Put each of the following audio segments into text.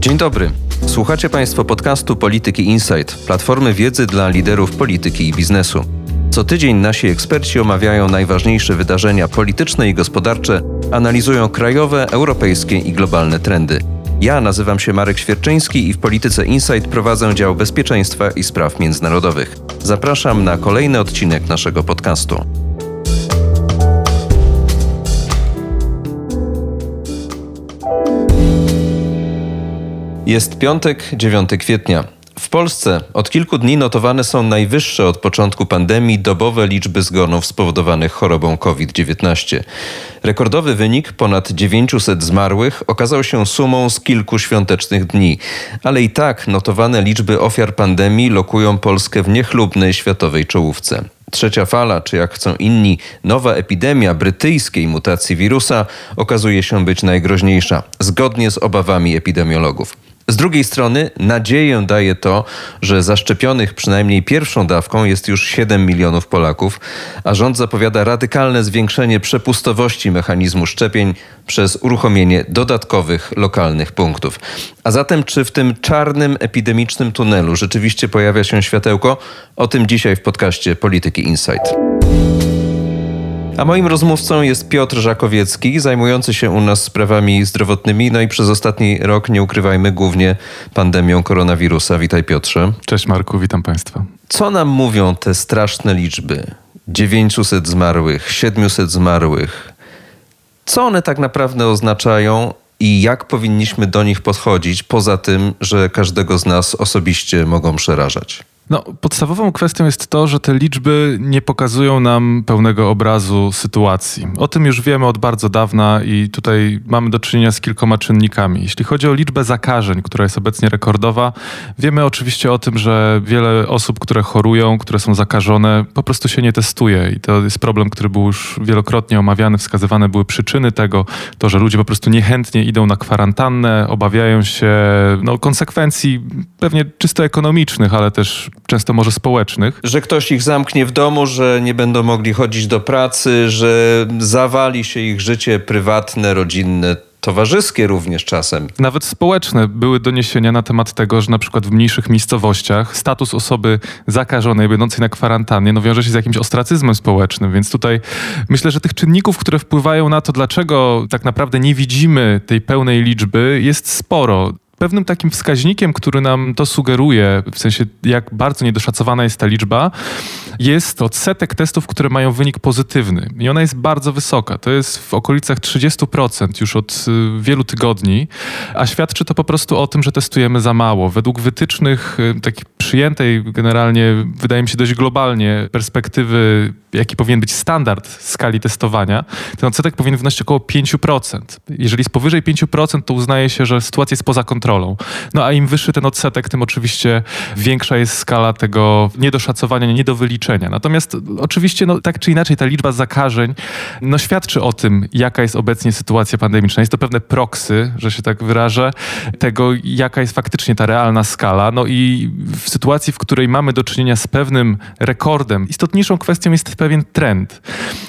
Dzień dobry. Słuchacie Państwo podcastu Polityki Insight, platformy wiedzy dla liderów polityki i biznesu. Co tydzień nasi eksperci omawiają najważniejsze wydarzenia polityczne i gospodarcze, analizują krajowe, europejskie i globalne trendy. Ja nazywam się Marek Świerczyński i w Polityce Insight prowadzę dział bezpieczeństwa i spraw międzynarodowych. Zapraszam na kolejny odcinek naszego podcastu. Jest piątek, 9 kwietnia. W Polsce od kilku dni notowane są najwyższe od początku pandemii dobowe liczby zgonów spowodowanych chorobą COVID-19. Rekordowy wynik, ponad 900 zmarłych, okazał się sumą z kilku świątecznych dni, ale i tak notowane liczby ofiar pandemii lokują Polskę w niechlubnej światowej czołówce. Trzecia fala, czy jak chcą inni, nowa epidemia brytyjskiej mutacji wirusa okazuje się być najgroźniejsza, zgodnie z obawami epidemiologów. Z drugiej strony nadzieję daje to, że zaszczepionych przynajmniej pierwszą dawką jest już 7 milionów Polaków, a rząd zapowiada radykalne zwiększenie przepustowości mechanizmu szczepień przez uruchomienie dodatkowych lokalnych punktów. A zatem, czy w tym czarnym epidemicznym tunelu rzeczywiście pojawia się światełko? O tym dzisiaj w podcaście Polityki Insight. A moim rozmówcą jest Piotr Żakowiecki, zajmujący się u nas sprawami zdrowotnymi, no i przez ostatni rok, nie ukrywajmy, głównie pandemią koronawirusa. Witaj Piotrze. Cześć Marku, witam Państwa. Co nam mówią te straszne liczby? 900 zmarłych, 700 zmarłych. Co one tak naprawdę oznaczają i jak powinniśmy do nich podchodzić, poza tym, że każdego z nas osobiście mogą przerażać? No, podstawową kwestią jest to, że te liczby nie pokazują nam pełnego obrazu sytuacji. O tym już wiemy od bardzo dawna i tutaj mamy do czynienia z kilkoma czynnikami. Jeśli chodzi o liczbę zakażeń, która jest obecnie rekordowa, wiemy oczywiście o tym, że wiele osób, które chorują, które są zakażone, po prostu się nie testuje i to jest problem, który był już wielokrotnie omawiany, wskazywane były przyczyny tego, to, że ludzie po prostu niechętnie idą na kwarantannę, obawiają się no, konsekwencji pewnie czysto ekonomicznych, ale też często może społecznych. Że ktoś ich zamknie w domu, że nie będą mogli chodzić do pracy, że zawali się ich życie prywatne, rodzinne, towarzyskie również czasem. Nawet społeczne były doniesienia na temat tego, że na przykład w mniejszych miejscowościach status osoby zakażonej, będącej na kwarantannie, no wiąże się z jakimś ostracyzmem społecznym, więc tutaj myślę, że tych czynników, które wpływają na to, dlaczego tak naprawdę nie widzimy tej pełnej liczby, jest sporo. Pewnym takim wskaźnikiem, który nam to sugeruje, w sensie jak bardzo niedoszacowana jest ta liczba, jest odsetek testów, które mają wynik pozytywny. I ona jest bardzo wysoka. To jest w okolicach 30% już od y, wielu tygodni, a świadczy to po prostu o tym, że testujemy za mało. Według wytycznych y, takiej przyjętej generalnie, wydaje mi się dość globalnie, perspektywy, jaki powinien być standard skali testowania, ten odsetek powinien wynosić około 5%. Jeżeli jest powyżej 5%, to uznaje się, że sytuacja jest poza kontrolą. No a im wyższy ten odsetek, tym oczywiście większa jest skala tego niedoszacowania, niedowyliczenia. Natomiast oczywiście, no, tak czy inaczej, ta liczba zakażeń no, świadczy o tym, jaka jest obecnie sytuacja pandemiczna. Jest to pewne proksy, że się tak wyrażę, tego, jaka jest faktycznie ta realna skala. No i w sytuacji, w której mamy do czynienia z pewnym rekordem, istotniejszą kwestią jest pewien trend.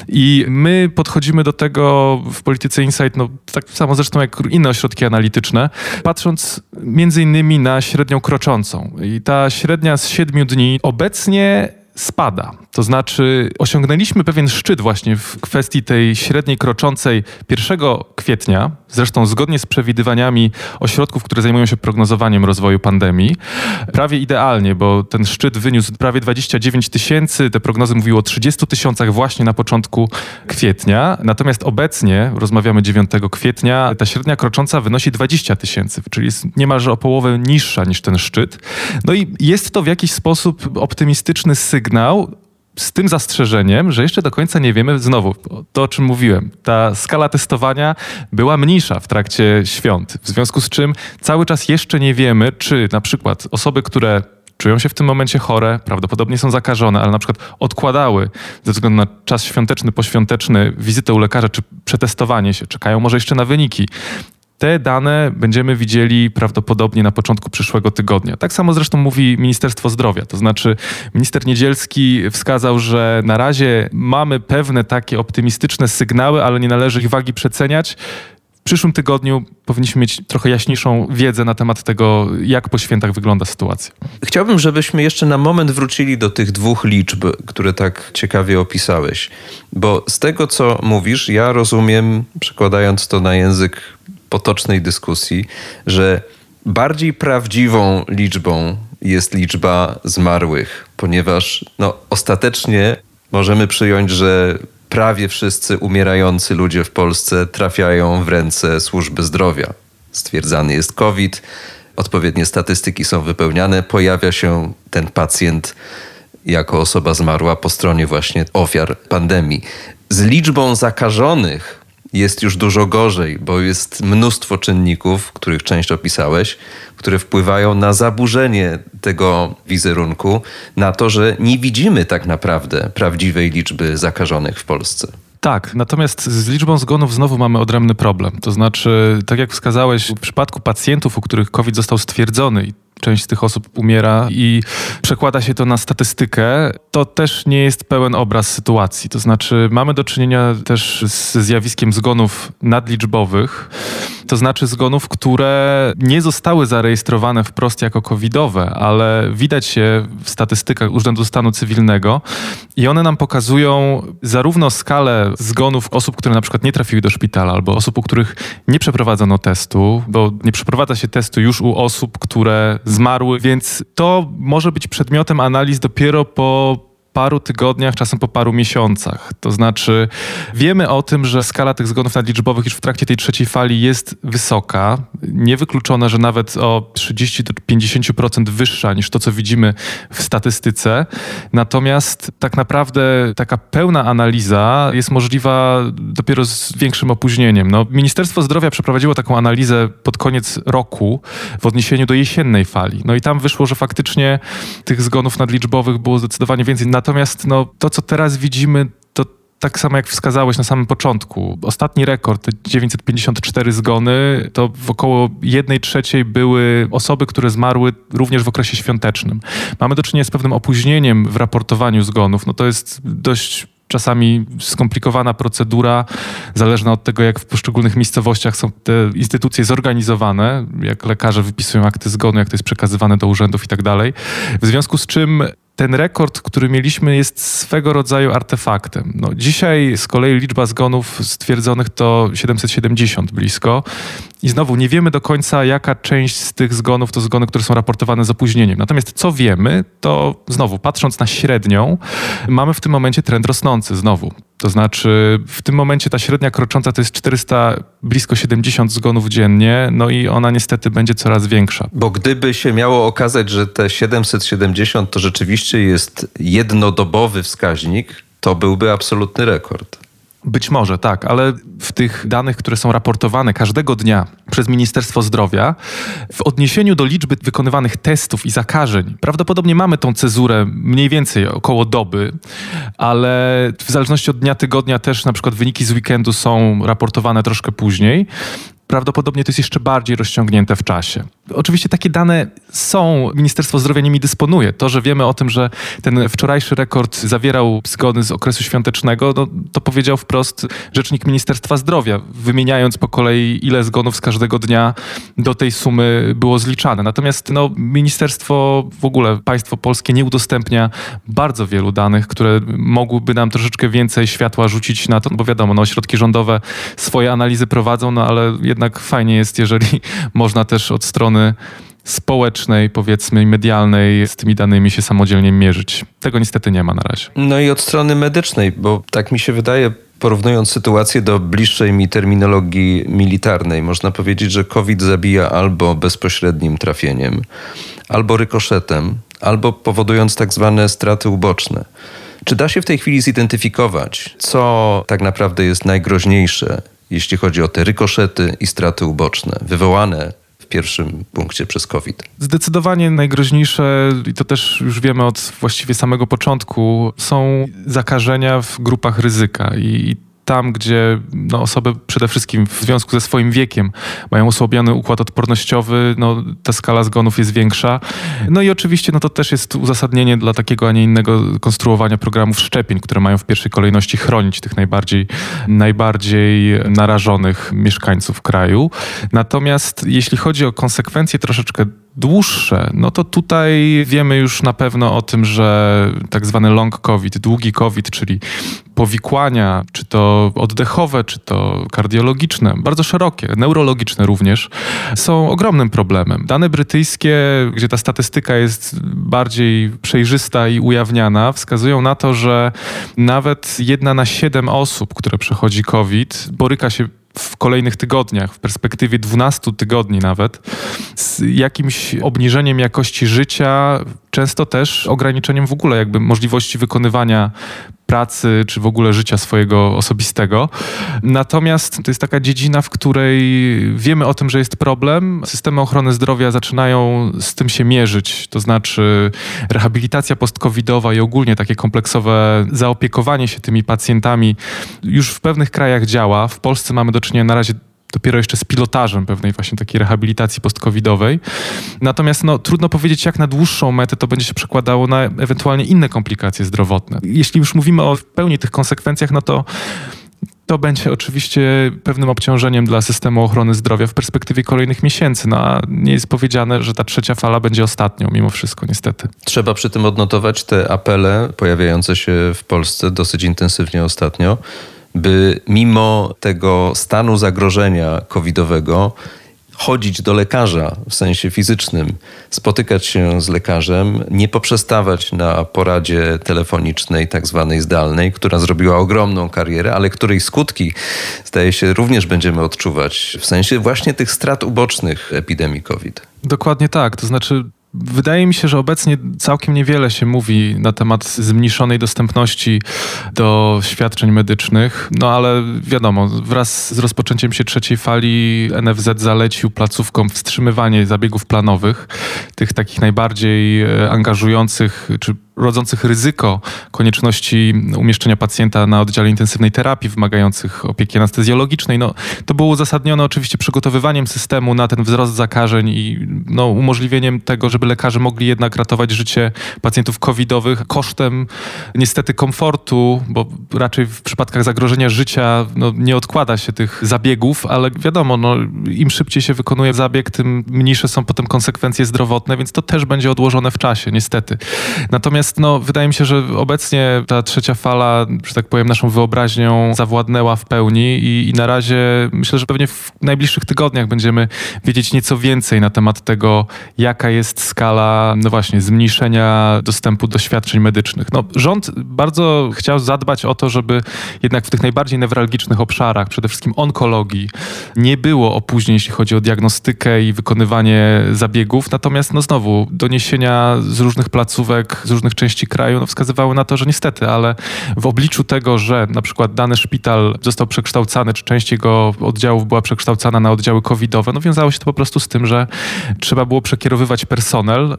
I my podchodzimy do tego w polityce Insight, no tak samo zresztą jak inne ośrodki analityczne, patrząc między innymi na średnią kroczącą. I ta średnia z siedmiu dni obecnie spada. To znaczy, osiągnęliśmy pewien szczyt właśnie w kwestii tej średniej kroczącej 1 kwietnia, zresztą zgodnie z przewidywaniami ośrodków, które zajmują się prognozowaniem rozwoju pandemii. Prawie idealnie, bo ten szczyt wyniósł prawie 29 tysięcy, te prognozy mówiły o 30 tysiącach właśnie na początku kwietnia. Natomiast obecnie, rozmawiamy 9 kwietnia, ta średnia krocząca wynosi 20 tysięcy, czyli jest niemalże o połowę niższa niż ten szczyt. No i jest to w jakiś sposób optymistyczny sygnał, z tym zastrzeżeniem, że jeszcze do końca nie wiemy, znowu to o czym mówiłem, ta skala testowania była mniejsza w trakcie świąt, w związku z czym cały czas jeszcze nie wiemy, czy na przykład osoby, które czują się w tym momencie chore, prawdopodobnie są zakażone, ale na przykład odkładały ze względu na czas świąteczny, poświąteczny wizytę u lekarza czy przetestowanie się, czekają może jeszcze na wyniki Te dane będziemy widzieli prawdopodobnie na początku przyszłego tygodnia. Tak samo zresztą mówi Ministerstwo Zdrowia. To znaczy, minister Niedzielski wskazał, że na razie mamy pewne takie optymistyczne sygnały, ale nie należy ich wagi przeceniać. W przyszłym tygodniu powinniśmy mieć trochę jaśniejszą wiedzę na temat tego, jak po świętach wygląda sytuacja. Chciałbym, żebyśmy jeszcze na moment wrócili do tych dwóch liczb, które tak ciekawie opisałeś. Bo z tego, co mówisz, ja rozumiem, przekładając to na język potocznej dyskusji, że bardziej prawdziwą liczbą jest liczba zmarłych, ponieważ no, ostatecznie możemy przyjąć, że prawie wszyscy umierający ludzie w Polsce trafiają w ręce służby zdrowia. Stwierdzany jest COVID, odpowiednie statystyki są wypełniane, pojawia się ten pacjent jako osoba zmarła po stronie właśnie ofiar pandemii. Z liczbą zakażonych jest już dużo gorzej, bo jest mnóstwo czynników, których część opisałeś, które wpływają na zaburzenie tego wizerunku, na to, że nie widzimy tak naprawdę prawdziwej liczby zakażonych w Polsce. Tak, natomiast z liczbą zgonów znowu mamy odrębny problem. To znaczy, tak jak wskazałeś, w przypadku pacjentów, u których COVID został stwierdzony część z tych osób umiera i przekłada się to na statystykę, to też nie jest pełen obraz sytuacji. To znaczy, mamy do czynienia też z zjawiskiem zgonów nadliczbowych, to znaczy zgonów, które nie zostały zarejestrowane wprost jako covidowe, ale widać się w statystykach Urzędu Stanu Cywilnego i one nam pokazują zarówno skalę zgonów osób, które na przykład nie trafiły do szpitala, albo osób, u których nie przeprowadzono testu, bo nie przeprowadza się testu już u osób, które zmarły, więc to może być przedmiotem analiz dopiero po paru tygodniach, czasem po paru miesiącach. To znaczy, wiemy o tym, że skala tych zgonów nadliczbowych już w trakcie tej trzeciej fali jest wysoka. Niewykluczone, że nawet o 30-50% wyższa niż to, co widzimy w statystyce. Natomiast tak naprawdę taka pełna analiza jest możliwa dopiero z większym opóźnieniem. No, Ministerstwo Zdrowia przeprowadziło taką analizę pod koniec roku w odniesieniu do jesiennej fali. No i tam wyszło, że faktycznie tych zgonów nadliczbowych było zdecydowanie więcej. Natomiast no, to, co teraz widzimy, to tak samo jak wskazałeś na samym początku, ostatni rekord, 954 zgony, to w około 1 trzeciej były osoby, które zmarły również w okresie świątecznym. Mamy do czynienia z pewnym opóźnieniem w raportowaniu zgonów. No to jest dość czasami skomplikowana procedura, zależna od tego, jak w poszczególnych miejscowościach są te instytucje zorganizowane, jak lekarze wypisują akty zgonu, jak to jest przekazywane do urzędów i tak dalej. W związku z czym ten rekord, który mieliśmy, jest swego rodzaju artefaktem. No, dzisiaj z kolei liczba zgonów stwierdzonych to 770 blisko. I znowu nie wiemy do końca, jaka część z tych zgonów to zgony, które są raportowane z opóźnieniem. Natomiast co wiemy, to znowu patrząc na średnią, mamy w tym momencie trend rosnący znowu. To znaczy w tym momencie ta średnia krocząca to jest 400, blisko 70 zgonów dziennie, no i ona niestety będzie coraz większa. Bo gdyby się miało okazać, że te 770 to rzeczywiście jest jednodobowy wskaźnik, to byłby absolutny rekord. Być może, tak, ale w tych danych, które są raportowane każdego dnia przez Ministerstwo Zdrowia, w odniesieniu do liczby wykonywanych testów i zakażeń, prawdopodobnie mamy tą cezurę mniej więcej około doby, ale w zależności od dnia tygodnia też na przykład wyniki z weekendu są raportowane troszkę później prawdopodobnie to jest jeszcze bardziej rozciągnięte w czasie. Oczywiście takie dane są, Ministerstwo Zdrowia nimi dysponuje. To, że wiemy o tym, że ten wczorajszy rekord zawierał zgody z okresu świątecznego, no, to powiedział wprost rzecznik Ministerstwa Zdrowia, wymieniając po kolei, ile zgonów z każdego dnia do tej sumy było zliczane. Natomiast no, ministerstwo, w ogóle państwo polskie nie udostępnia bardzo wielu danych, które mogłyby nam troszeczkę więcej światła rzucić na to, no bo wiadomo, no, ośrodki rządowe swoje analizy prowadzą, no ale jednak fajnie jest, jeżeli można też od strony społecznej, powiedzmy, medialnej z tymi danymi się samodzielnie mierzyć. Tego niestety nie ma na razie. No i od strony medycznej, bo tak mi się wydaje, porównując sytuację do bliższej mi terminologii militarnej, można powiedzieć, że COVID zabija albo bezpośrednim trafieniem, albo rykoszetem, albo powodując tak zwane straty uboczne. Czy da się w tej chwili zidentyfikować, co tak naprawdę jest najgroźniejsze jeśli chodzi o te rykoszety i straty uboczne wywołane w pierwszym punkcie przez COVID? Zdecydowanie najgroźniejsze, i to też już wiemy od właściwie samego początku, są zakażenia w grupach ryzyka. I tam, gdzie no, osoby przede wszystkim w związku ze swoim wiekiem mają osłabiony układ odpornościowy, no, ta skala zgonów jest większa. No i oczywiście no, to też jest uzasadnienie dla takiego, a nie innego konstruowania programów szczepień, które mają w pierwszej kolejności chronić tych najbardziej, najbardziej narażonych mieszkańców kraju. Natomiast jeśli chodzi o konsekwencje troszeczkę dłuższe, no to tutaj wiemy już na pewno o tym, że tak zwany long COVID, długi COVID, czyli powikłania, czy to oddechowe, czy to kardiologiczne, bardzo szerokie, neurologiczne również, są ogromnym problemem. Dane brytyjskie, gdzie ta statystyka jest bardziej przejrzysta i ujawniana, wskazują na to, że nawet jedna na siedem osób, które przechodzi COVID, boryka się w kolejnych tygodniach, w perspektywie 12 tygodni nawet, z jakimś obniżeniem jakości życia, często też ograniczeniem w ogóle jakby możliwości wykonywania pracy, czy w ogóle życia swojego osobistego. Natomiast to jest taka dziedzina, w której wiemy o tym, że jest problem. Systemy ochrony zdrowia zaczynają z tym się mierzyć, to znaczy rehabilitacja post-covidowa i ogólnie takie kompleksowe zaopiekowanie się tymi pacjentami już w pewnych krajach działa. W Polsce mamy do czynienia na razie dopiero jeszcze z pilotażem pewnej właśnie takiej rehabilitacji post-covidowej. Natomiast no, trudno powiedzieć, jak na dłuższą metę to będzie się przekładało na ewentualnie inne komplikacje zdrowotne. Jeśli już mówimy o pełni tych konsekwencjach, no to to będzie oczywiście pewnym obciążeniem dla systemu ochrony zdrowia w perspektywie kolejnych miesięcy. No a nie jest powiedziane, że ta trzecia fala będzie ostatnią, mimo wszystko, niestety. Trzeba przy tym odnotować te apele pojawiające się w Polsce dosyć intensywnie ostatnio by mimo tego stanu zagrożenia covidowego chodzić do lekarza w sensie fizycznym, spotykać się z lekarzem, nie poprzestawać na poradzie telefonicznej, tak zwanej zdalnej, która zrobiła ogromną karierę, ale której skutki, zdaje się, również będziemy odczuwać w sensie właśnie tych strat ubocznych epidemii COVID. Dokładnie tak. To znaczy, Wydaje mi się, że obecnie całkiem niewiele się mówi na temat zmniejszonej dostępności do świadczeń medycznych, no ale wiadomo, wraz z rozpoczęciem się trzeciej fali NFZ zalecił placówkom wstrzymywanie zabiegów planowych, tych takich najbardziej e, angażujących czy rodzących ryzyko konieczności umieszczenia pacjenta na oddziale intensywnej terapii, wymagających opieki anestezjologicznej. No, to było uzasadnione oczywiście przygotowywaniem systemu na ten wzrost zakażeń i no, umożliwieniem tego, żeby lekarze mogli jednak ratować życie pacjentów covidowych kosztem niestety komfortu, bo raczej w przypadkach zagrożenia życia no, nie odkłada się tych zabiegów, ale wiadomo, no, im szybciej się wykonuje zabieg, tym mniejsze są potem konsekwencje zdrowotne, więc to też będzie odłożone w czasie, niestety. Natomiast Natomiast no, wydaje mi się, że obecnie ta trzecia fala, że tak powiem, naszą wyobraźnią zawładnęła w pełni i, i na razie myślę, że pewnie w najbliższych tygodniach będziemy wiedzieć nieco więcej na temat tego, jaka jest skala, no właśnie, zmniejszenia dostępu do świadczeń medycznych. No, rząd bardzo chciał zadbać o to, żeby jednak w tych najbardziej newralgicznych obszarach, przede wszystkim onkologii, nie było opóźnień, jeśli chodzi o diagnostykę i wykonywanie zabiegów. Natomiast, no znowu, doniesienia z różnych placówek, z różnych części kraju no, wskazywały na to, że niestety, ale w obliczu tego, że na przykład dany szpital został przekształcany, czy część jego oddziałów była przekształcana na oddziały covidowe, no wiązało się to po prostu z tym, że trzeba było przekierowywać personel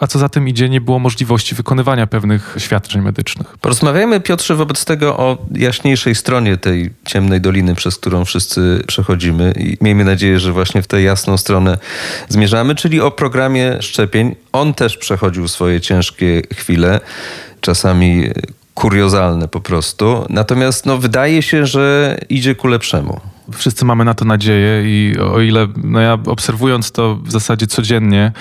a co za tym idzie, nie było możliwości wykonywania pewnych świadczeń medycznych. Porozmawiajmy, Piotrze, wobec tego o jaśniejszej stronie tej ciemnej doliny, przez którą wszyscy przechodzimy i miejmy nadzieję, że właśnie w tę jasną stronę zmierzamy, czyli o programie szczepień. On też przechodził swoje ciężkie chwile, czasami kuriozalne po prostu. Natomiast no, wydaje się, że idzie ku lepszemu. Wszyscy mamy na to nadzieję i o ile no ja obserwując to w zasadzie codziennie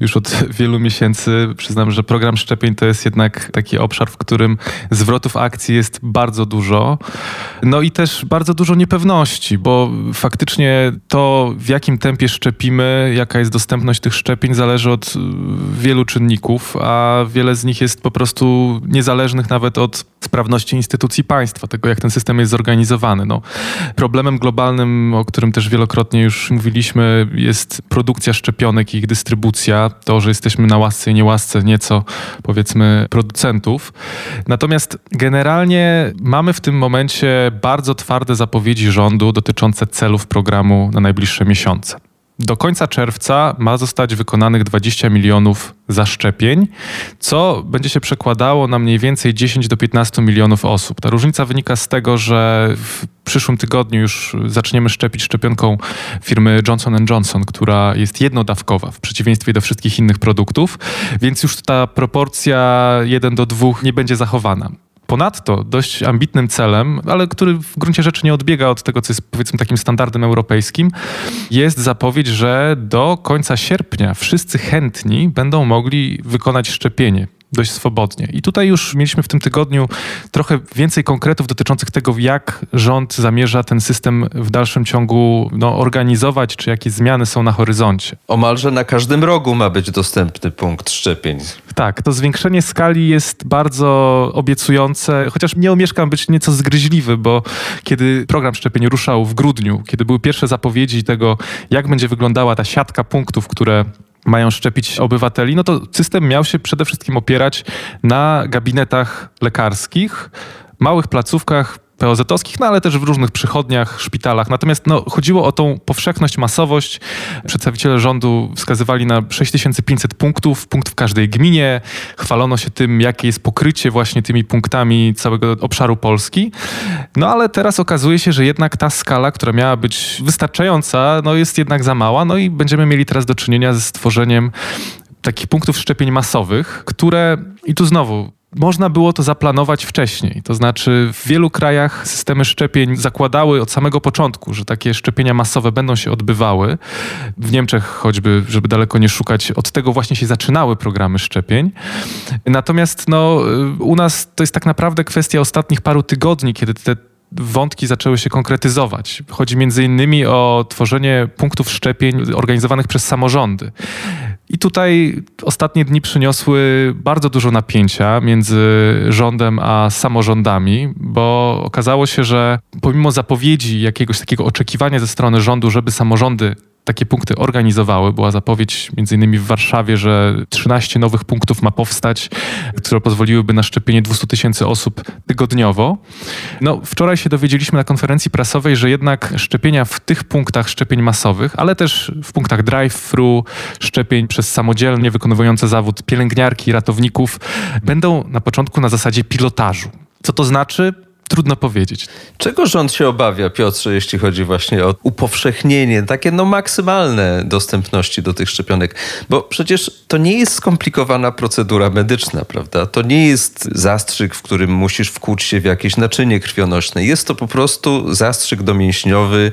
już od wielu miesięcy przyznam, że program szczepień to jest jednak taki obszar, w którym zwrotów akcji jest bardzo dużo. No i też bardzo dużo niepewności, bo faktycznie to w jakim tempie szczepimy, jaka jest dostępność tych szczepień zależy od wielu czynników, a wiele z nich jest po prostu niezależnych nawet od sprawności instytucji państwa, tego jak ten system jest zorganizowany. No, problemem globalnym globalnym, o którym też wielokrotnie już mówiliśmy, jest produkcja szczepionek i ich dystrybucja. To, że jesteśmy na łasce i niełasce nieco, powiedzmy, producentów. Natomiast generalnie mamy w tym momencie bardzo twarde zapowiedzi rządu dotyczące celów programu na najbliższe miesiące. Do końca czerwca ma zostać wykonanych 20 milionów zaszczepień, co będzie się przekładało na mniej więcej 10 do 15 milionów osób. Ta różnica wynika z tego, że w przyszłym tygodniu już zaczniemy szczepić szczepionką firmy Johnson Johnson, która jest jednodawkowa w przeciwieństwie do wszystkich innych produktów, więc już ta proporcja 1 do 2 nie będzie zachowana. Ponadto dość ambitnym celem, ale który w gruncie rzeczy nie odbiega od tego, co jest powiedzmy takim standardem europejskim, jest zapowiedź, że do końca sierpnia wszyscy chętni będą mogli wykonać szczepienie dość swobodnie. I tutaj już mieliśmy w tym tygodniu trochę więcej konkretów dotyczących tego, jak rząd zamierza ten system w dalszym ciągu no, organizować, czy jakie zmiany są na horyzoncie. Omalże na każdym rogu ma być dostępny punkt szczepień. Tak, to zwiększenie skali jest bardzo obiecujące, chociaż nie omieszkam być nieco zgryźliwy, bo kiedy program szczepień ruszał w grudniu, kiedy były pierwsze zapowiedzi tego, jak będzie wyglądała ta siatka punktów, które mają szczepić obywateli, no to system miał się przede wszystkim opierać na gabinetach lekarskich, małych placówkach POZ-owskich, no ale też w różnych przychodniach, szpitalach. Natomiast no, chodziło o tą powszechność, masowość. Przedstawiciele rządu wskazywali na 6500 punktów, punkt w każdej gminie. Chwalono się tym, jakie jest pokrycie właśnie tymi punktami całego obszaru Polski. No ale teraz okazuje się, że jednak ta skala, która miała być wystarczająca, no jest jednak za mała. No i będziemy mieli teraz do czynienia ze stworzeniem takich punktów szczepień masowych, które, i tu znowu można było to zaplanować wcześniej. To znaczy, w wielu krajach systemy szczepień zakładały od samego początku, że takie szczepienia masowe będą się odbywały. W Niemczech, choćby, żeby daleko nie szukać, od tego właśnie się zaczynały programy szczepień. Natomiast no, u nas to jest tak naprawdę kwestia ostatnich paru tygodni, kiedy te wątki zaczęły się konkretyzować. Chodzi między innymi o tworzenie punktów szczepień organizowanych przez samorządy. I tutaj ostatnie dni przyniosły bardzo dużo napięcia między rządem a samorządami, bo okazało się, że pomimo zapowiedzi jakiegoś takiego oczekiwania ze strony rządu, żeby samorządy takie punkty organizowały. Była zapowiedź między innymi w Warszawie, że 13 nowych punktów ma powstać, które pozwoliłyby na szczepienie 200 tysięcy osób tygodniowo. No, wczoraj się dowiedzieliśmy na konferencji prasowej, że jednak szczepienia w tych punktach szczepień masowych, ale też w punktach drive-thru, szczepień przez samodzielnie wykonujące zawód pielęgniarki, ratowników, będą na początku na zasadzie pilotażu. Co to znaczy? Trudno powiedzieć. Czego rząd się obawia, Piotrze, jeśli chodzi właśnie o upowszechnienie, takie no maksymalne dostępności do tych szczepionek? Bo przecież to nie jest skomplikowana procedura medyczna, prawda? To nie jest zastrzyk, w którym musisz wkłuć się w jakieś naczynie krwionośne. Jest to po prostu zastrzyk domięśniowy,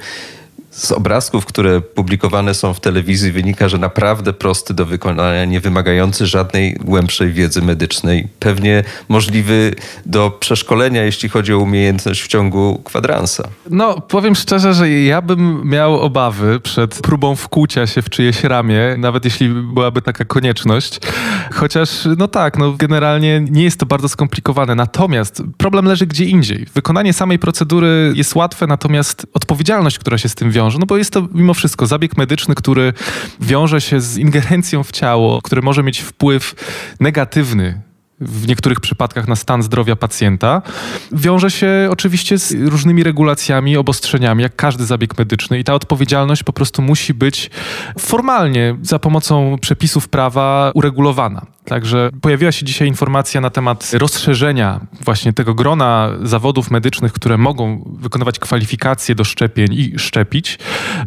z obrazków, które publikowane są w telewizji, wynika, że naprawdę prosty do wykonania, nie wymagający żadnej głębszej wiedzy medycznej, pewnie możliwy do przeszkolenia, jeśli chodzi o umiejętność w ciągu kwadransa. No, powiem szczerze, że ja bym miał obawy przed próbą wkłucia się w czyjeś ramię, nawet jeśli byłaby taka konieczność. Chociaż, no tak, no generalnie nie jest to bardzo skomplikowane. Natomiast problem leży gdzie indziej. Wykonanie samej procedury jest łatwe, natomiast odpowiedzialność, która się z tym wiąże, wiąże, no bo jest to mimo wszystko zabieg medyczny, który wiąże się z ingerencją w ciało, który może mieć wpływ negatywny w niektórych przypadkach na stan zdrowia pacjenta, wiąże się oczywiście z różnymi regulacjami, obostrzeniami, jak każdy zabieg medyczny i ta odpowiedzialność po prostu musi być formalnie za pomocą przepisów prawa uregulowana. Także pojawiła się dzisiaj informacja na temat rozszerzenia właśnie tego grona zawodów medycznych, które mogą wykonywać kwalifikacje do szczepień i szczepić.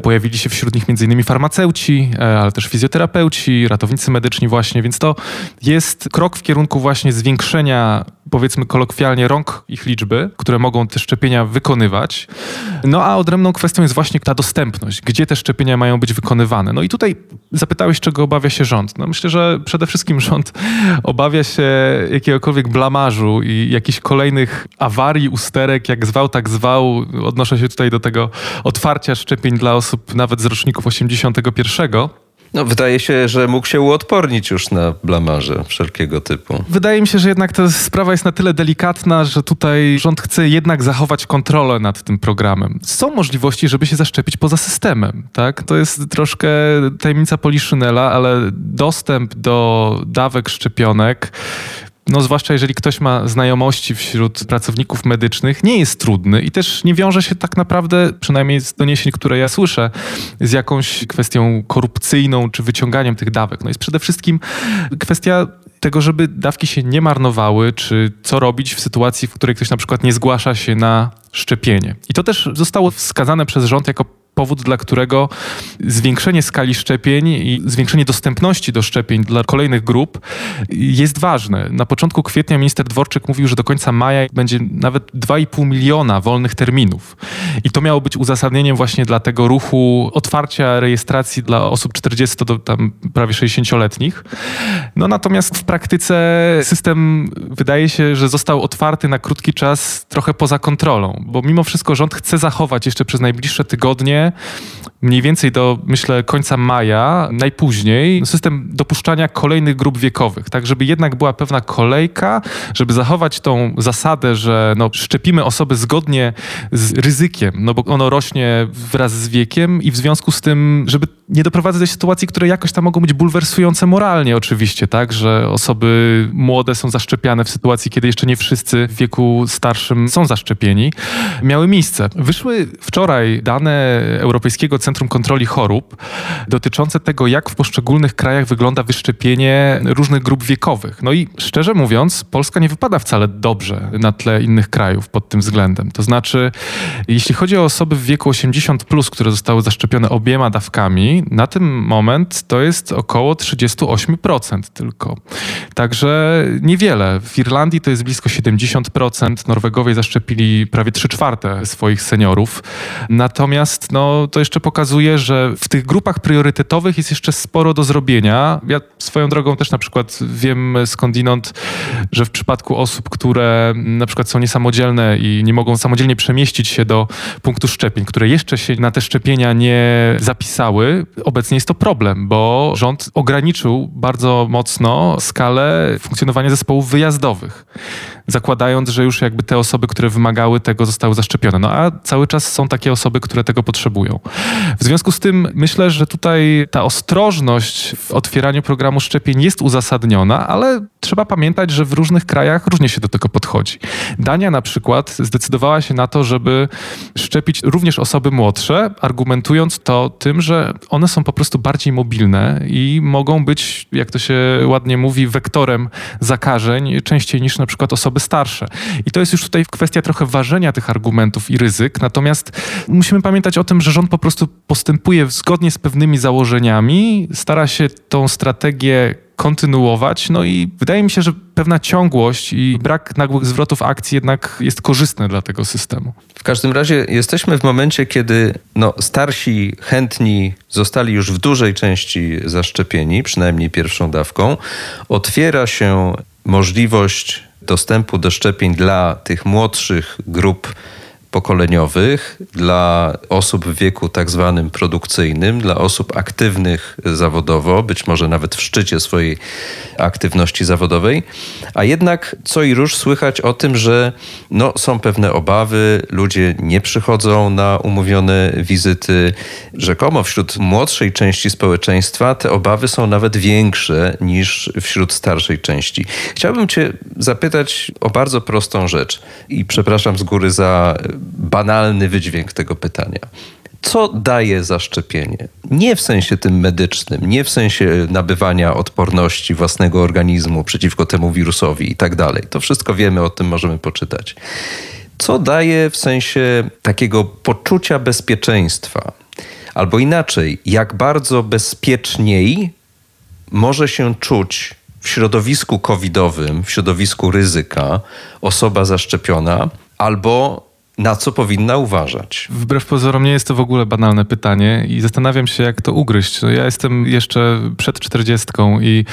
Pojawili się wśród nich m.in. farmaceuci, e, ale też fizjoterapeuci, ratownicy medyczni właśnie, więc to jest krok w kierunku właśnie zwiększenia powiedzmy kolokwialnie rąk ich liczby, które mogą te szczepienia wykonywać. No a odrębną kwestią jest właśnie ta dostępność, gdzie te szczepienia mają być wykonywane. No i tutaj zapytałeś, czego obawia się rząd. No myślę, że przede wszystkim rząd obawia się jakiegokolwiek blamażu i jakichś kolejnych awarii, usterek, jak zwał, tak zwał. Odnoszę się tutaj do tego otwarcia szczepień dla osób nawet z roczników 81. No, wydaje się, że mógł się uodpornić już na blamarze wszelkiego typu. Wydaje mi się, że jednak ta sprawa jest na tyle delikatna, że tutaj rząd chce jednak zachować kontrolę nad tym programem. Są możliwości, żeby się zaszczepić poza systemem, tak? To jest troszkę tajemnica Poliszynela, ale dostęp do dawek szczepionek no zwłaszcza jeżeli ktoś ma znajomości wśród pracowników medycznych, nie jest trudny i też nie wiąże się tak naprawdę, przynajmniej z doniesień, które ja słyszę, z jakąś kwestią korupcyjną czy wyciąganiem tych dawek. No jest przede wszystkim kwestia tego, żeby dawki się nie marnowały, czy co robić w sytuacji, w której ktoś na przykład nie zgłasza się na szczepienie. I to też zostało wskazane przez rząd jako powód, dla którego zwiększenie skali szczepień i zwiększenie dostępności do szczepień dla kolejnych grup jest ważne. Na początku kwietnia minister Dworczyk mówił, że do końca maja będzie nawet 2,5 miliona wolnych terminów. I to miało być uzasadnieniem właśnie dla tego ruchu otwarcia rejestracji dla osób 40 do tam prawie 60-letnich. No natomiast w praktyce system wydaje się, że został otwarty na krótki czas trochę poza kontrolą, bo mimo wszystko rząd chce zachować jeszcze przez najbliższe tygodnie mniej więcej do, myślę, końca maja, najpóźniej, system dopuszczania kolejnych grup wiekowych, tak żeby jednak była pewna kolejka, żeby zachować tą zasadę, że no, szczepimy osoby zgodnie z ryzykiem, no bo ono rośnie wraz z wiekiem i w związku z tym, żeby nie doprowadzać do sytuacji, które jakoś tam mogą być bulwersujące moralnie oczywiście, tak, że osoby młode są zaszczepiane w sytuacji, kiedy jeszcze nie wszyscy w wieku starszym są zaszczepieni, miały miejsce. Wyszły wczoraj dane Europejskiego Centrum Kontroli Chorób dotyczące tego, jak w poszczególnych krajach wygląda wyszczepienie różnych grup wiekowych. No i szczerze mówiąc, Polska nie wypada wcale dobrze na tle innych krajów pod tym względem. To znaczy, jeśli chodzi o osoby w wieku 80, plus, które zostały zaszczepione obiema dawkami, na ten moment to jest około 38% tylko. Także niewiele. W Irlandii to jest blisko 70%, Norwegowie zaszczepili prawie 3 czwarte swoich seniorów. Natomiast no, no to jeszcze pokazuje, że w tych grupach priorytetowych jest jeszcze sporo do zrobienia. Ja swoją drogą też na przykład wiem skądinąd, że w przypadku osób, które na przykład są niesamodzielne i nie mogą samodzielnie przemieścić się do punktu szczepień, które jeszcze się na te szczepienia nie zapisały, obecnie jest to problem, bo rząd ograniczył bardzo mocno skalę funkcjonowania zespołów wyjazdowych, zakładając, że już jakby te osoby, które wymagały tego, zostały zaszczepione. No a cały czas są takie osoby, które tego potrzebują potrzebują. W związku z tym myślę, że tutaj ta ostrożność w otwieraniu programu szczepień jest uzasadniona, ale trzeba pamiętać, że w różnych krajach różnie się do tego podchodzi. Dania na przykład zdecydowała się na to, żeby szczepić również osoby młodsze, argumentując to tym, że one są po prostu bardziej mobilne i mogą być, jak to się ładnie mówi, wektorem zakażeń częściej niż na przykład osoby starsze. I to jest już tutaj kwestia trochę ważenia tych argumentów i ryzyk, natomiast musimy pamiętać o tym, że rząd po prostu postępuje zgodnie z pewnymi założeniami, stara się tą strategię kontynuować. No i wydaje mi się, że pewna ciągłość i brak nagłych zwrotów akcji jednak jest korzystny dla tego systemu. W każdym razie jesteśmy w momencie, kiedy no, starsi, chętni zostali już w dużej części zaszczepieni, przynajmniej pierwszą dawką. Otwiera się możliwość dostępu do szczepień dla tych młodszych grup pokoleniowych, dla osób w wieku tak zwanym produkcyjnym, dla osób aktywnych zawodowo, być może nawet w szczycie swojej aktywności zawodowej, a jednak co i róż słychać o tym, że no, są pewne obawy, ludzie nie przychodzą na umówione wizyty. Rzekomo wśród młodszej części społeczeństwa te obawy są nawet większe niż wśród starszej części. Chciałbym Cię zapytać o bardzo prostą rzecz i przepraszam z góry za banalny wydźwięk tego pytania. Co daje zaszczepienie? Nie w sensie tym medycznym, nie w sensie nabywania odporności własnego organizmu przeciwko temu wirusowi i tak dalej. To wszystko wiemy, o tym możemy poczytać. Co daje w sensie takiego poczucia bezpieczeństwa? Albo inaczej, jak bardzo bezpieczniej może się czuć w środowisku covidowym, w środowisku ryzyka osoba zaszczepiona, albo na co powinna uważać? Wbrew pozorom nie jest to w ogóle banalne pytanie i zastanawiam się, jak to ugryźć. No ja jestem jeszcze przed czterdziestką i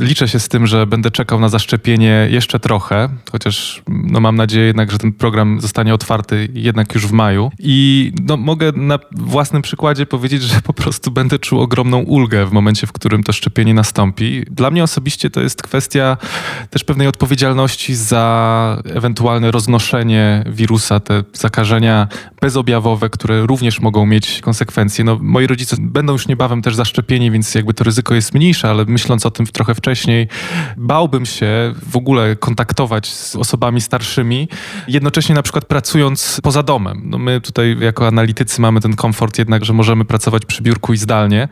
liczę się z tym, że będę czekał na zaszczepienie jeszcze trochę, chociaż no mam nadzieję jednak, że ten program zostanie otwarty jednak już w maju. I no, mogę na własnym przykładzie powiedzieć, że po prostu będę czuł ogromną ulgę w momencie, w którym to szczepienie nastąpi. Dla mnie osobiście to jest kwestia też pewnej odpowiedzialności za ewentualne roznoszenie wirusa, te zakażenia bezobjawowe, które również mogą mieć konsekwencje. No, moi rodzice będą już niebawem też zaszczepieni, więc jakby to ryzyko jest mniejsze, ale myśląc o tym trochę wcześniej, bałbym się w ogóle kontaktować z osobami starszymi, jednocześnie na przykład pracując poza domem. No, my tutaj jako analitycy mamy ten komfort jednak, że możemy pracować przy biurku i zdalnie,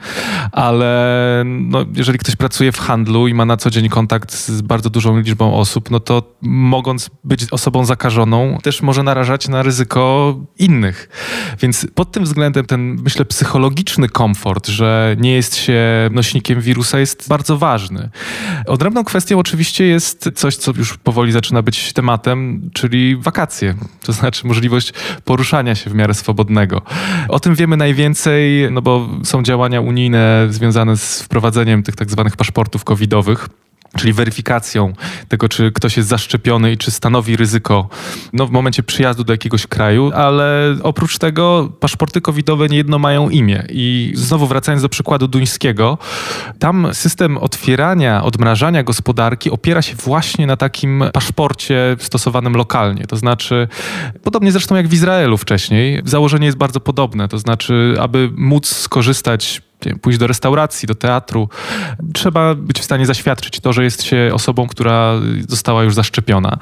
ale no, jeżeli ktoś pracuje w handlu i ma na co dzień kontakt z bardzo dużą liczbą osób, no to mogąc być osobą zakażoną, też może narażać na ryzyko innych. Więc pod tym względem ten, myślę, psychologiczny komfort, że nie jest się nośnikiem wirusa, jest bardzo ważny. Odrębną kwestią oczywiście jest coś, co już powoli zaczyna być tematem, czyli wakacje. To znaczy możliwość poruszania się w miarę swobodnego. O tym wiemy najwięcej, no bo są działania unijne związane z wprowadzeniem tych tak zwanych paszportów covidowych czyli weryfikacją tego, czy ktoś jest zaszczepiony i czy stanowi ryzyko no, w momencie przyjazdu do jakiegoś kraju, ale oprócz tego paszporty covidowe niejedno mają imię. I znowu wracając do przykładu duńskiego, tam system otwierania, odmrażania gospodarki opiera się właśnie na takim paszporcie stosowanym lokalnie. To znaczy, podobnie zresztą jak w Izraelu wcześniej, założenie jest bardzo podobne. To znaczy, aby móc skorzystać pójść do restauracji, do teatru, trzeba być w stanie zaświadczyć to, że jest się osobą, która została już zaszczepiona.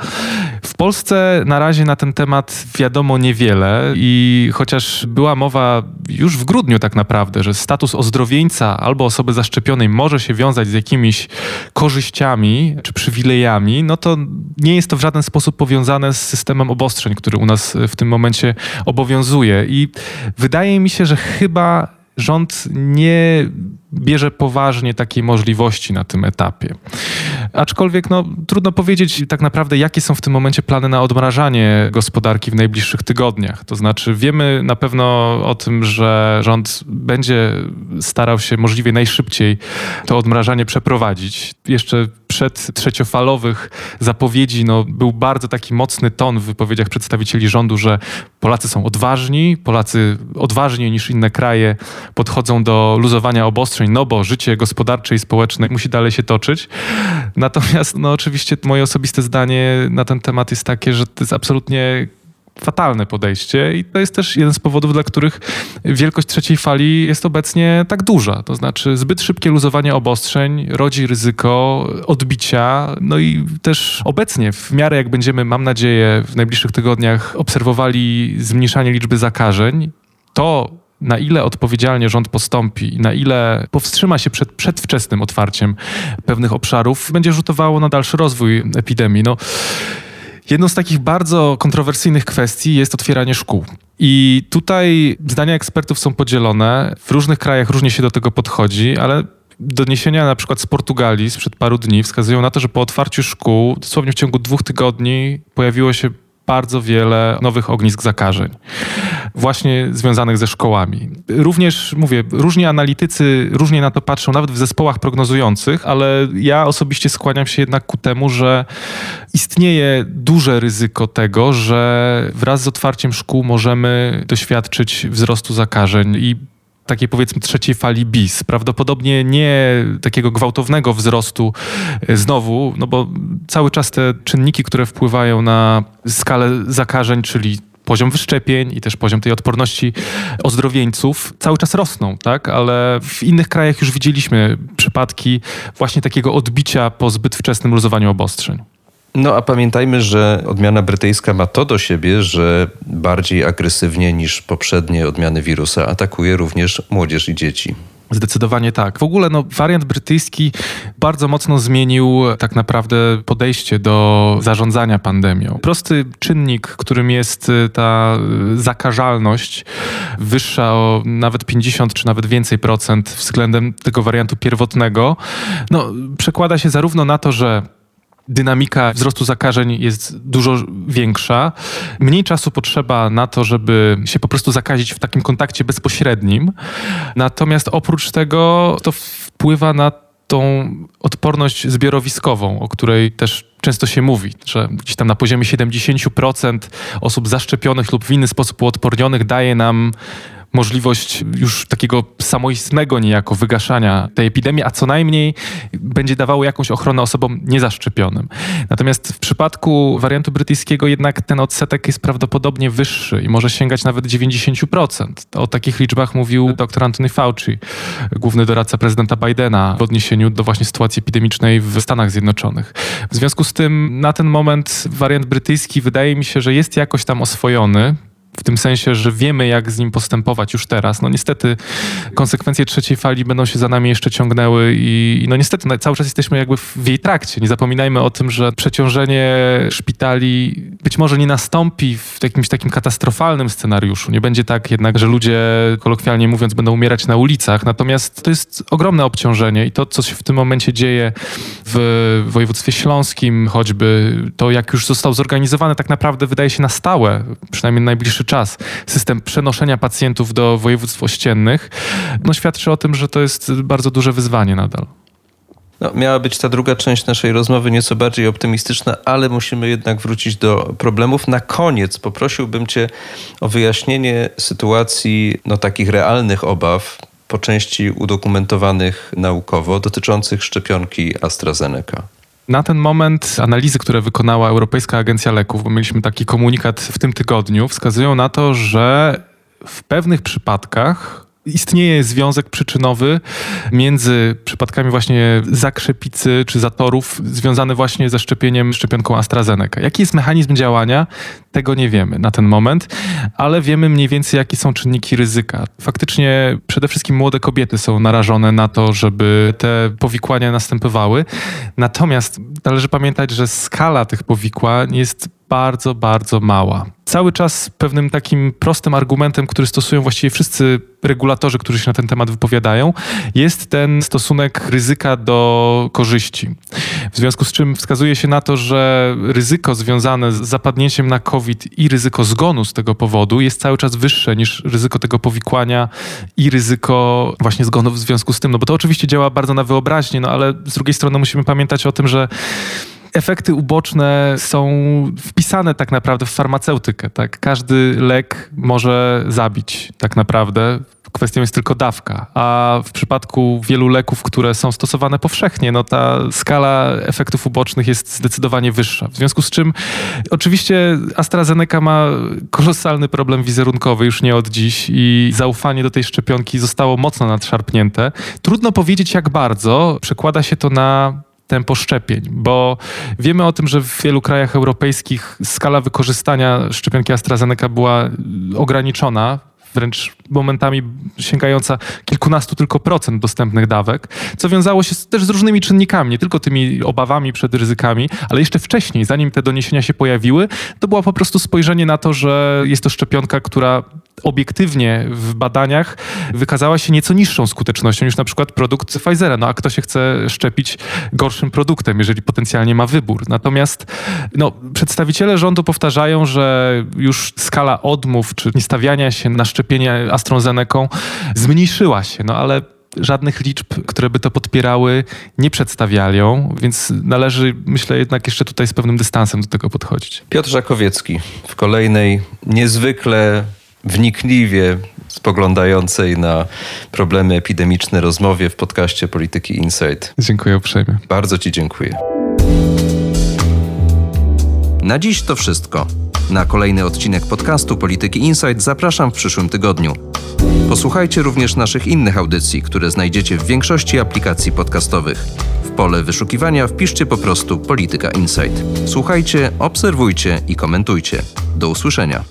W Polsce na razie na ten temat wiadomo niewiele i chociaż była mowa już w grudniu tak naprawdę, że status ozdrowieńca albo osoby zaszczepionej może się wiązać z jakimiś korzyściami czy przywilejami, no to nie jest to w żaden sposób powiązane z systemem obostrzeń, który u nas w tym momencie obowiązuje. I wydaje mi się, że chyba rząd nie bierze poważnie takiej możliwości na tym etapie. Aczkolwiek no, trudno powiedzieć tak naprawdę, jakie są w tym momencie plany na odmrażanie gospodarki w najbliższych tygodniach. To znaczy, wiemy na pewno o tym, że rząd będzie starał się możliwie najszybciej to odmrażanie przeprowadzić. Jeszcze przed trzeciofalowych zapowiedzi no, był bardzo taki mocny ton w wypowiedziach przedstawicieli rządu, że Polacy są odważni, Polacy odważniej niż inne kraje podchodzą do luzowania obostrzeń, no bo życie gospodarcze i społeczne musi dalej się toczyć. Natomiast no, oczywiście moje osobiste zdanie na ten temat jest takie, że to jest absolutnie fatalne podejście i to jest też jeden z powodów, dla których wielkość trzeciej fali jest obecnie tak duża. To znaczy zbyt szybkie luzowanie obostrzeń rodzi ryzyko odbicia, no i też obecnie w miarę jak będziemy, mam nadzieję, w najbliższych tygodniach obserwowali zmniejszanie liczby zakażeń, to na ile odpowiedzialnie rząd postąpi i na ile powstrzyma się przed przedwczesnym otwarciem pewnych obszarów, będzie rzutowało na dalszy rozwój epidemii. No, Jedną z takich bardzo kontrowersyjnych kwestii jest otwieranie szkół. I tutaj zdania ekspertów są podzielone. W różnych krajach różnie się do tego podchodzi, ale doniesienia na przykład z Portugalii sprzed paru dni wskazują na to, że po otwarciu szkół, dosłownie w ciągu dwóch tygodni, pojawiło się bardzo wiele nowych ognisk zakażeń, właśnie związanych ze szkołami. Również, mówię, różni analitycy różnie na to patrzą, nawet w zespołach prognozujących, ale ja osobiście skłaniam się jednak ku temu, że istnieje duże ryzyko tego, że wraz z otwarciem szkół możemy doświadczyć wzrostu zakażeń i takiej powiedzmy trzeciej fali bis. Prawdopodobnie nie takiego gwałtownego wzrostu e, znowu, no bo cały czas te czynniki, które wpływają na skalę zakażeń, czyli poziom wyszczepień i też poziom tej odporności ozdrowieńców cały czas rosną, tak? Ale w innych krajach już widzieliśmy przypadki właśnie takiego odbicia po zbyt wczesnym luzowaniu obostrzeń. No a pamiętajmy, że odmiana brytyjska ma to do siebie, że bardziej agresywnie niż poprzednie odmiany wirusa atakuje również młodzież i dzieci. Zdecydowanie tak. W ogóle no, wariant brytyjski bardzo mocno zmienił tak naprawdę podejście do zarządzania pandemią. Prosty czynnik, którym jest y, ta zakażalność wyższa o nawet 50 czy nawet więcej procent względem tego wariantu pierwotnego, no, przekłada się zarówno na to, że dynamika wzrostu zakażeń jest dużo większa. Mniej czasu potrzeba na to, żeby się po prostu zakazić w takim kontakcie bezpośrednim. Natomiast oprócz tego to wpływa na tą odporność zbiorowiskową, o której też często się mówi, że gdzieś tam na poziomie 70% osób zaszczepionych lub w inny sposób uodpornionych daje nam możliwość już takiego samoistnego niejako wygaszania tej epidemii, a co najmniej będzie dawało jakąś ochronę osobom niezaszczepionym. Natomiast w przypadku wariantu brytyjskiego jednak ten odsetek jest prawdopodobnie wyższy i może sięgać nawet 90%. O takich liczbach mówił dr Anthony Fauci, główny doradca prezydenta Bidena w odniesieniu do właśnie sytuacji epidemicznej w Stanach Zjednoczonych. W związku z tym na ten moment wariant brytyjski wydaje mi się, że jest jakoś tam oswojony w tym sensie, że wiemy, jak z nim postępować już teraz. No niestety konsekwencje trzeciej fali będą się za nami jeszcze ciągnęły i, no niestety no, cały czas jesteśmy jakby w jej trakcie. Nie zapominajmy o tym, że przeciążenie szpitali być może nie nastąpi w jakimś takim katastrofalnym scenariuszu. Nie będzie tak jednak, że ludzie, kolokwialnie mówiąc, będą umierać na ulicach. Natomiast to jest ogromne obciążenie i to, co się w tym momencie dzieje w województwie śląskim choćby, to jak już został zorganizowany tak naprawdę wydaje się na stałe, przynajmniej najbliższy dłuższy czas system przenoszenia pacjentów do województw ościennych, no świadczy o tym, że to jest bardzo duże wyzwanie nadal. No, miała być ta druga część naszej rozmowy nieco bardziej optymistyczna, ale musimy jednak wrócić do problemów. Na koniec poprosiłbym Cię o wyjaśnienie sytuacji no, takich realnych obaw, po części udokumentowanych naukowo, dotyczących szczepionki AstraZeneca. Na ten moment analizy, które wykonała Europejska Agencja Leków, bo mieliśmy taki komunikat w tym tygodniu, wskazują na to, że w pewnych przypadkach istnieje związek przyczynowy między przypadkami właśnie zakrzepicy czy zatorów związany właśnie ze szczepieniem szczepionką AstraZeneca. Jaki jest mechanizm działania? Tego nie wiemy na ten moment, ale wiemy mniej więcej, jakie są czynniki ryzyka. Faktycznie przede wszystkim młode kobiety są narażone na to, żeby te powikłania następowały. Natomiast należy pamiętać, że skala tych powikłań jest bardzo, bardzo mała. Cały czas pewnym takim prostym argumentem, który stosują właściwie wszyscy regulatorzy, którzy się na ten temat wypowiadają, jest ten stosunek ryzyka do korzyści. W związku z czym wskazuje się na to, że ryzyko związane z zapadnięciem na COVID i ryzyko zgonu z tego powodu jest cały czas wyższe niż ryzyko tego powikłania i ryzyko właśnie zgonu w związku z tym. No bo to oczywiście działa bardzo na wyobraźnię, no ale z drugiej strony musimy pamiętać o tym, że efekty uboczne są wpisane tak naprawdę w farmaceutykę. Tak? Każdy lek może zabić tak naprawdę. Kwestią jest tylko dawka, a w przypadku wielu leków, które są stosowane powszechnie, no ta skala efektów ubocznych jest zdecydowanie wyższa. W związku z czym oczywiście AstraZeneca ma kolosalny problem wizerunkowy już nie od dziś i zaufanie do tej szczepionki zostało mocno nadszarpnięte. Trudno powiedzieć jak bardzo przekłada się to na tempo szczepień, bo wiemy o tym, że w wielu krajach europejskich skala wykorzystania szczepionki AstraZeneca była ograniczona wręcz momentami sięgająca kilkunastu tylko procent dostępnych dawek, co wiązało się też z różnymi czynnikami, nie tylko tymi obawami przed ryzykami, ale jeszcze wcześniej, zanim te doniesienia się pojawiły, to było po prostu spojrzenie na to, że jest to szczepionka, która obiektywnie w badaniach wykazała się nieco niższą skutecznością niż na przykład produkt Pfizera. No a kto się chce szczepić gorszym produktem, jeżeli potencjalnie ma wybór? Natomiast no, przedstawiciele rządu powtarzają, że już skala odmów czy niestawiania się na szczepienie AstraZeneką zmniejszyła się, no ale żadnych liczb, które by to podpierały, nie przedstawiają, więc należy, myślę, jednak jeszcze tutaj z pewnym dystansem do tego podchodzić. Piotr Żakowiecki w kolejnej niezwykle wnikliwie spoglądającej na problemy epidemiczne rozmowie w podcaście Polityki Insight. Dziękuję uprzejmie. Bardzo Ci dziękuję. Na dziś to wszystko. Na kolejny odcinek podcastu Polityki Insight zapraszam w przyszłym tygodniu. Posłuchajcie również naszych innych audycji, które znajdziecie w większości aplikacji podcastowych. W pole wyszukiwania wpiszcie po prostu Polityka Insight. Słuchajcie, obserwujcie i komentujcie. Do usłyszenia.